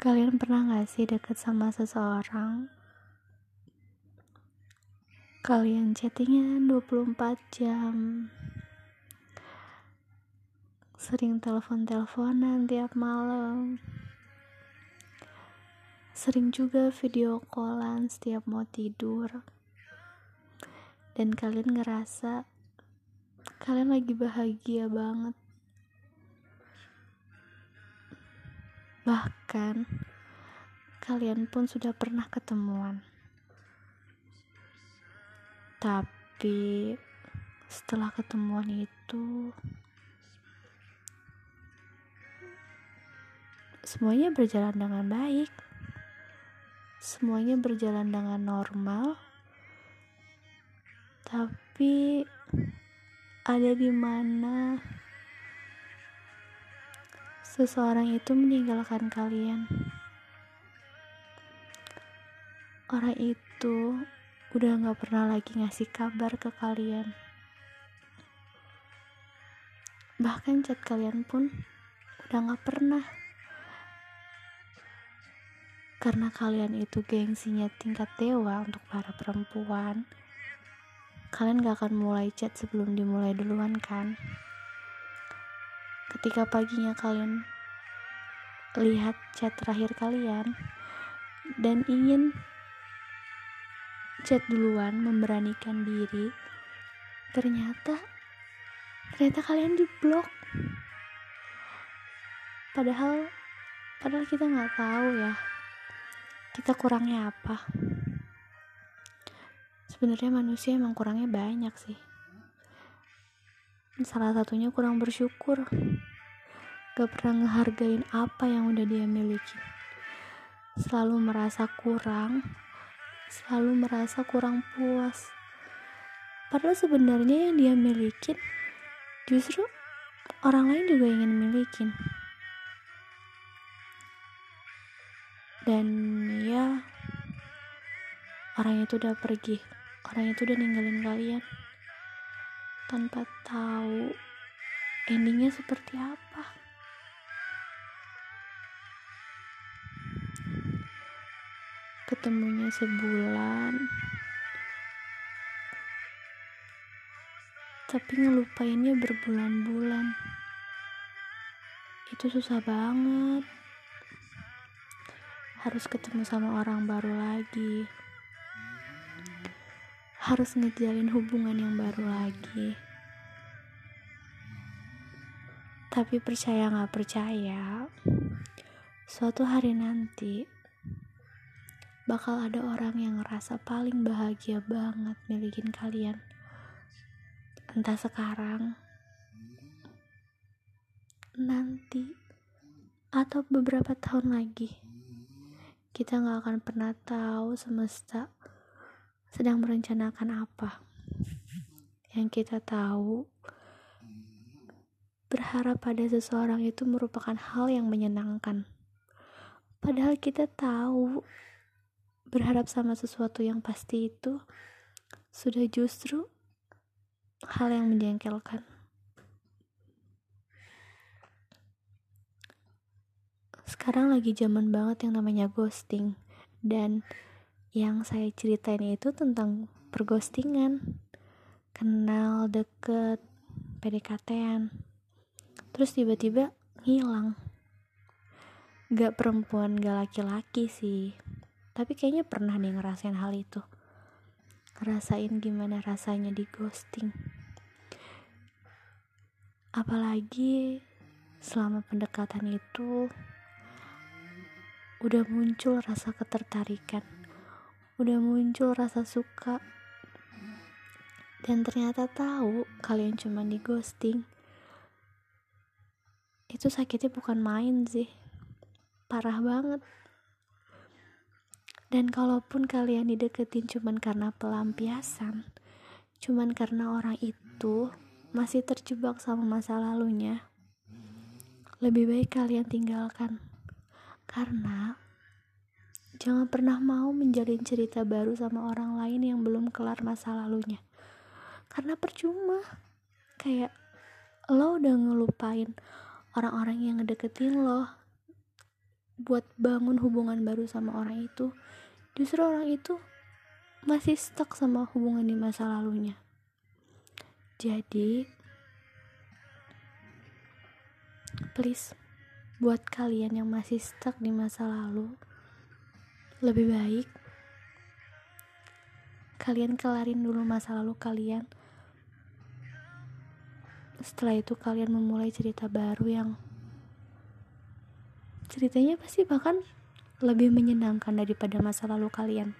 Kalian pernah gak sih deket sama seseorang? Kalian chattingan 24 jam. Sering telepon-teleponan tiap malam. Sering juga video callan setiap mau tidur. Dan kalian ngerasa Kalian lagi bahagia banget Bahkan kalian pun sudah pernah ketemuan. Tapi setelah ketemuan itu semuanya berjalan dengan baik. Semuanya berjalan dengan normal. Tapi ada di mana seseorang itu meninggalkan kalian. Orang itu udah gak pernah lagi ngasih kabar ke kalian. Bahkan chat kalian pun udah gak pernah. Karena kalian itu gengsinya tingkat dewa untuk para perempuan. Kalian gak akan mulai chat sebelum dimulai duluan kan? Ketika paginya kalian lihat chat terakhir kalian dan ingin chat duluan memberanikan diri ternyata ternyata kalian di blok padahal padahal kita nggak tahu ya kita kurangnya apa. Sebenarnya manusia emang kurangnya banyak sih salah satunya kurang bersyukur. Gak pernah ngehargain apa yang udah dia miliki. Selalu merasa kurang selalu merasa kurang puas. Padahal sebenarnya yang dia milikin justru orang lain juga ingin milikin dan ya orang itu udah pergi. Orang itu udah ninggalin kalian tanpa tahu endingnya seperti apa. Ketemunya sebulan, tapi ngelupainnya berbulan-bulan. Itu susah banget. Harus ketemu sama orang baru lagi harus ngejalin hubungan yang baru lagi. Tapi percaya gak percaya, suatu hari nanti bakal ada orang yang ngerasa paling bahagia banget milikin kalian. Entah sekarang, nanti, atau beberapa tahun lagi. Kita gak akan pernah tahu semesta sedang merencanakan apa. Yang kita tahu, berharap pada seseorang itu merupakan hal yang menyenangkan. Padahal kita tahu, berharap sama sesuatu yang pasti itu sudah justru hal yang menjengkelkan. Sekarang lagi zaman banget yang namanya ghosting dan yang saya ceritain itu tentang perghostingan kenal deket PDKT-an terus tiba-tiba hilang gak perempuan gak laki-laki sih. Tapi kayaknya pernah nih ngerasain hal itu. Ngerasain gimana rasanya di ghosting apalagi selama pendekatan itu udah muncul rasa ketertarikan udah muncul rasa suka. Dan ternyata tahu kalian cuma di ghosting. Itu sakitnya bukan main sih. Parah banget. Dan kalaupun kalian dideketin cuman karena pelampiasan cuman karena orang itu masih terjebak sama masa lalunya lebih baik kalian tinggalkan. Karena Jangan pernah mau menjalin cerita baru sama orang lain yang belum kelar masa lalunya. Karena percuma. Kayak lo udah ngelupain orang-orang yang ngedeketin lo. buat bangun hubungan baru sama orang itu justru orang itu masih stuck sama hubungan di masa lalunya jadi please buat kalian yang masih stuck di masa lalu lebih baik kalian kelarin dulu masa lalu kalian. Setelah itu kalian memulai cerita baru yang ceritanya pasti bahkan lebih menyenangkan daripada masa lalu kalian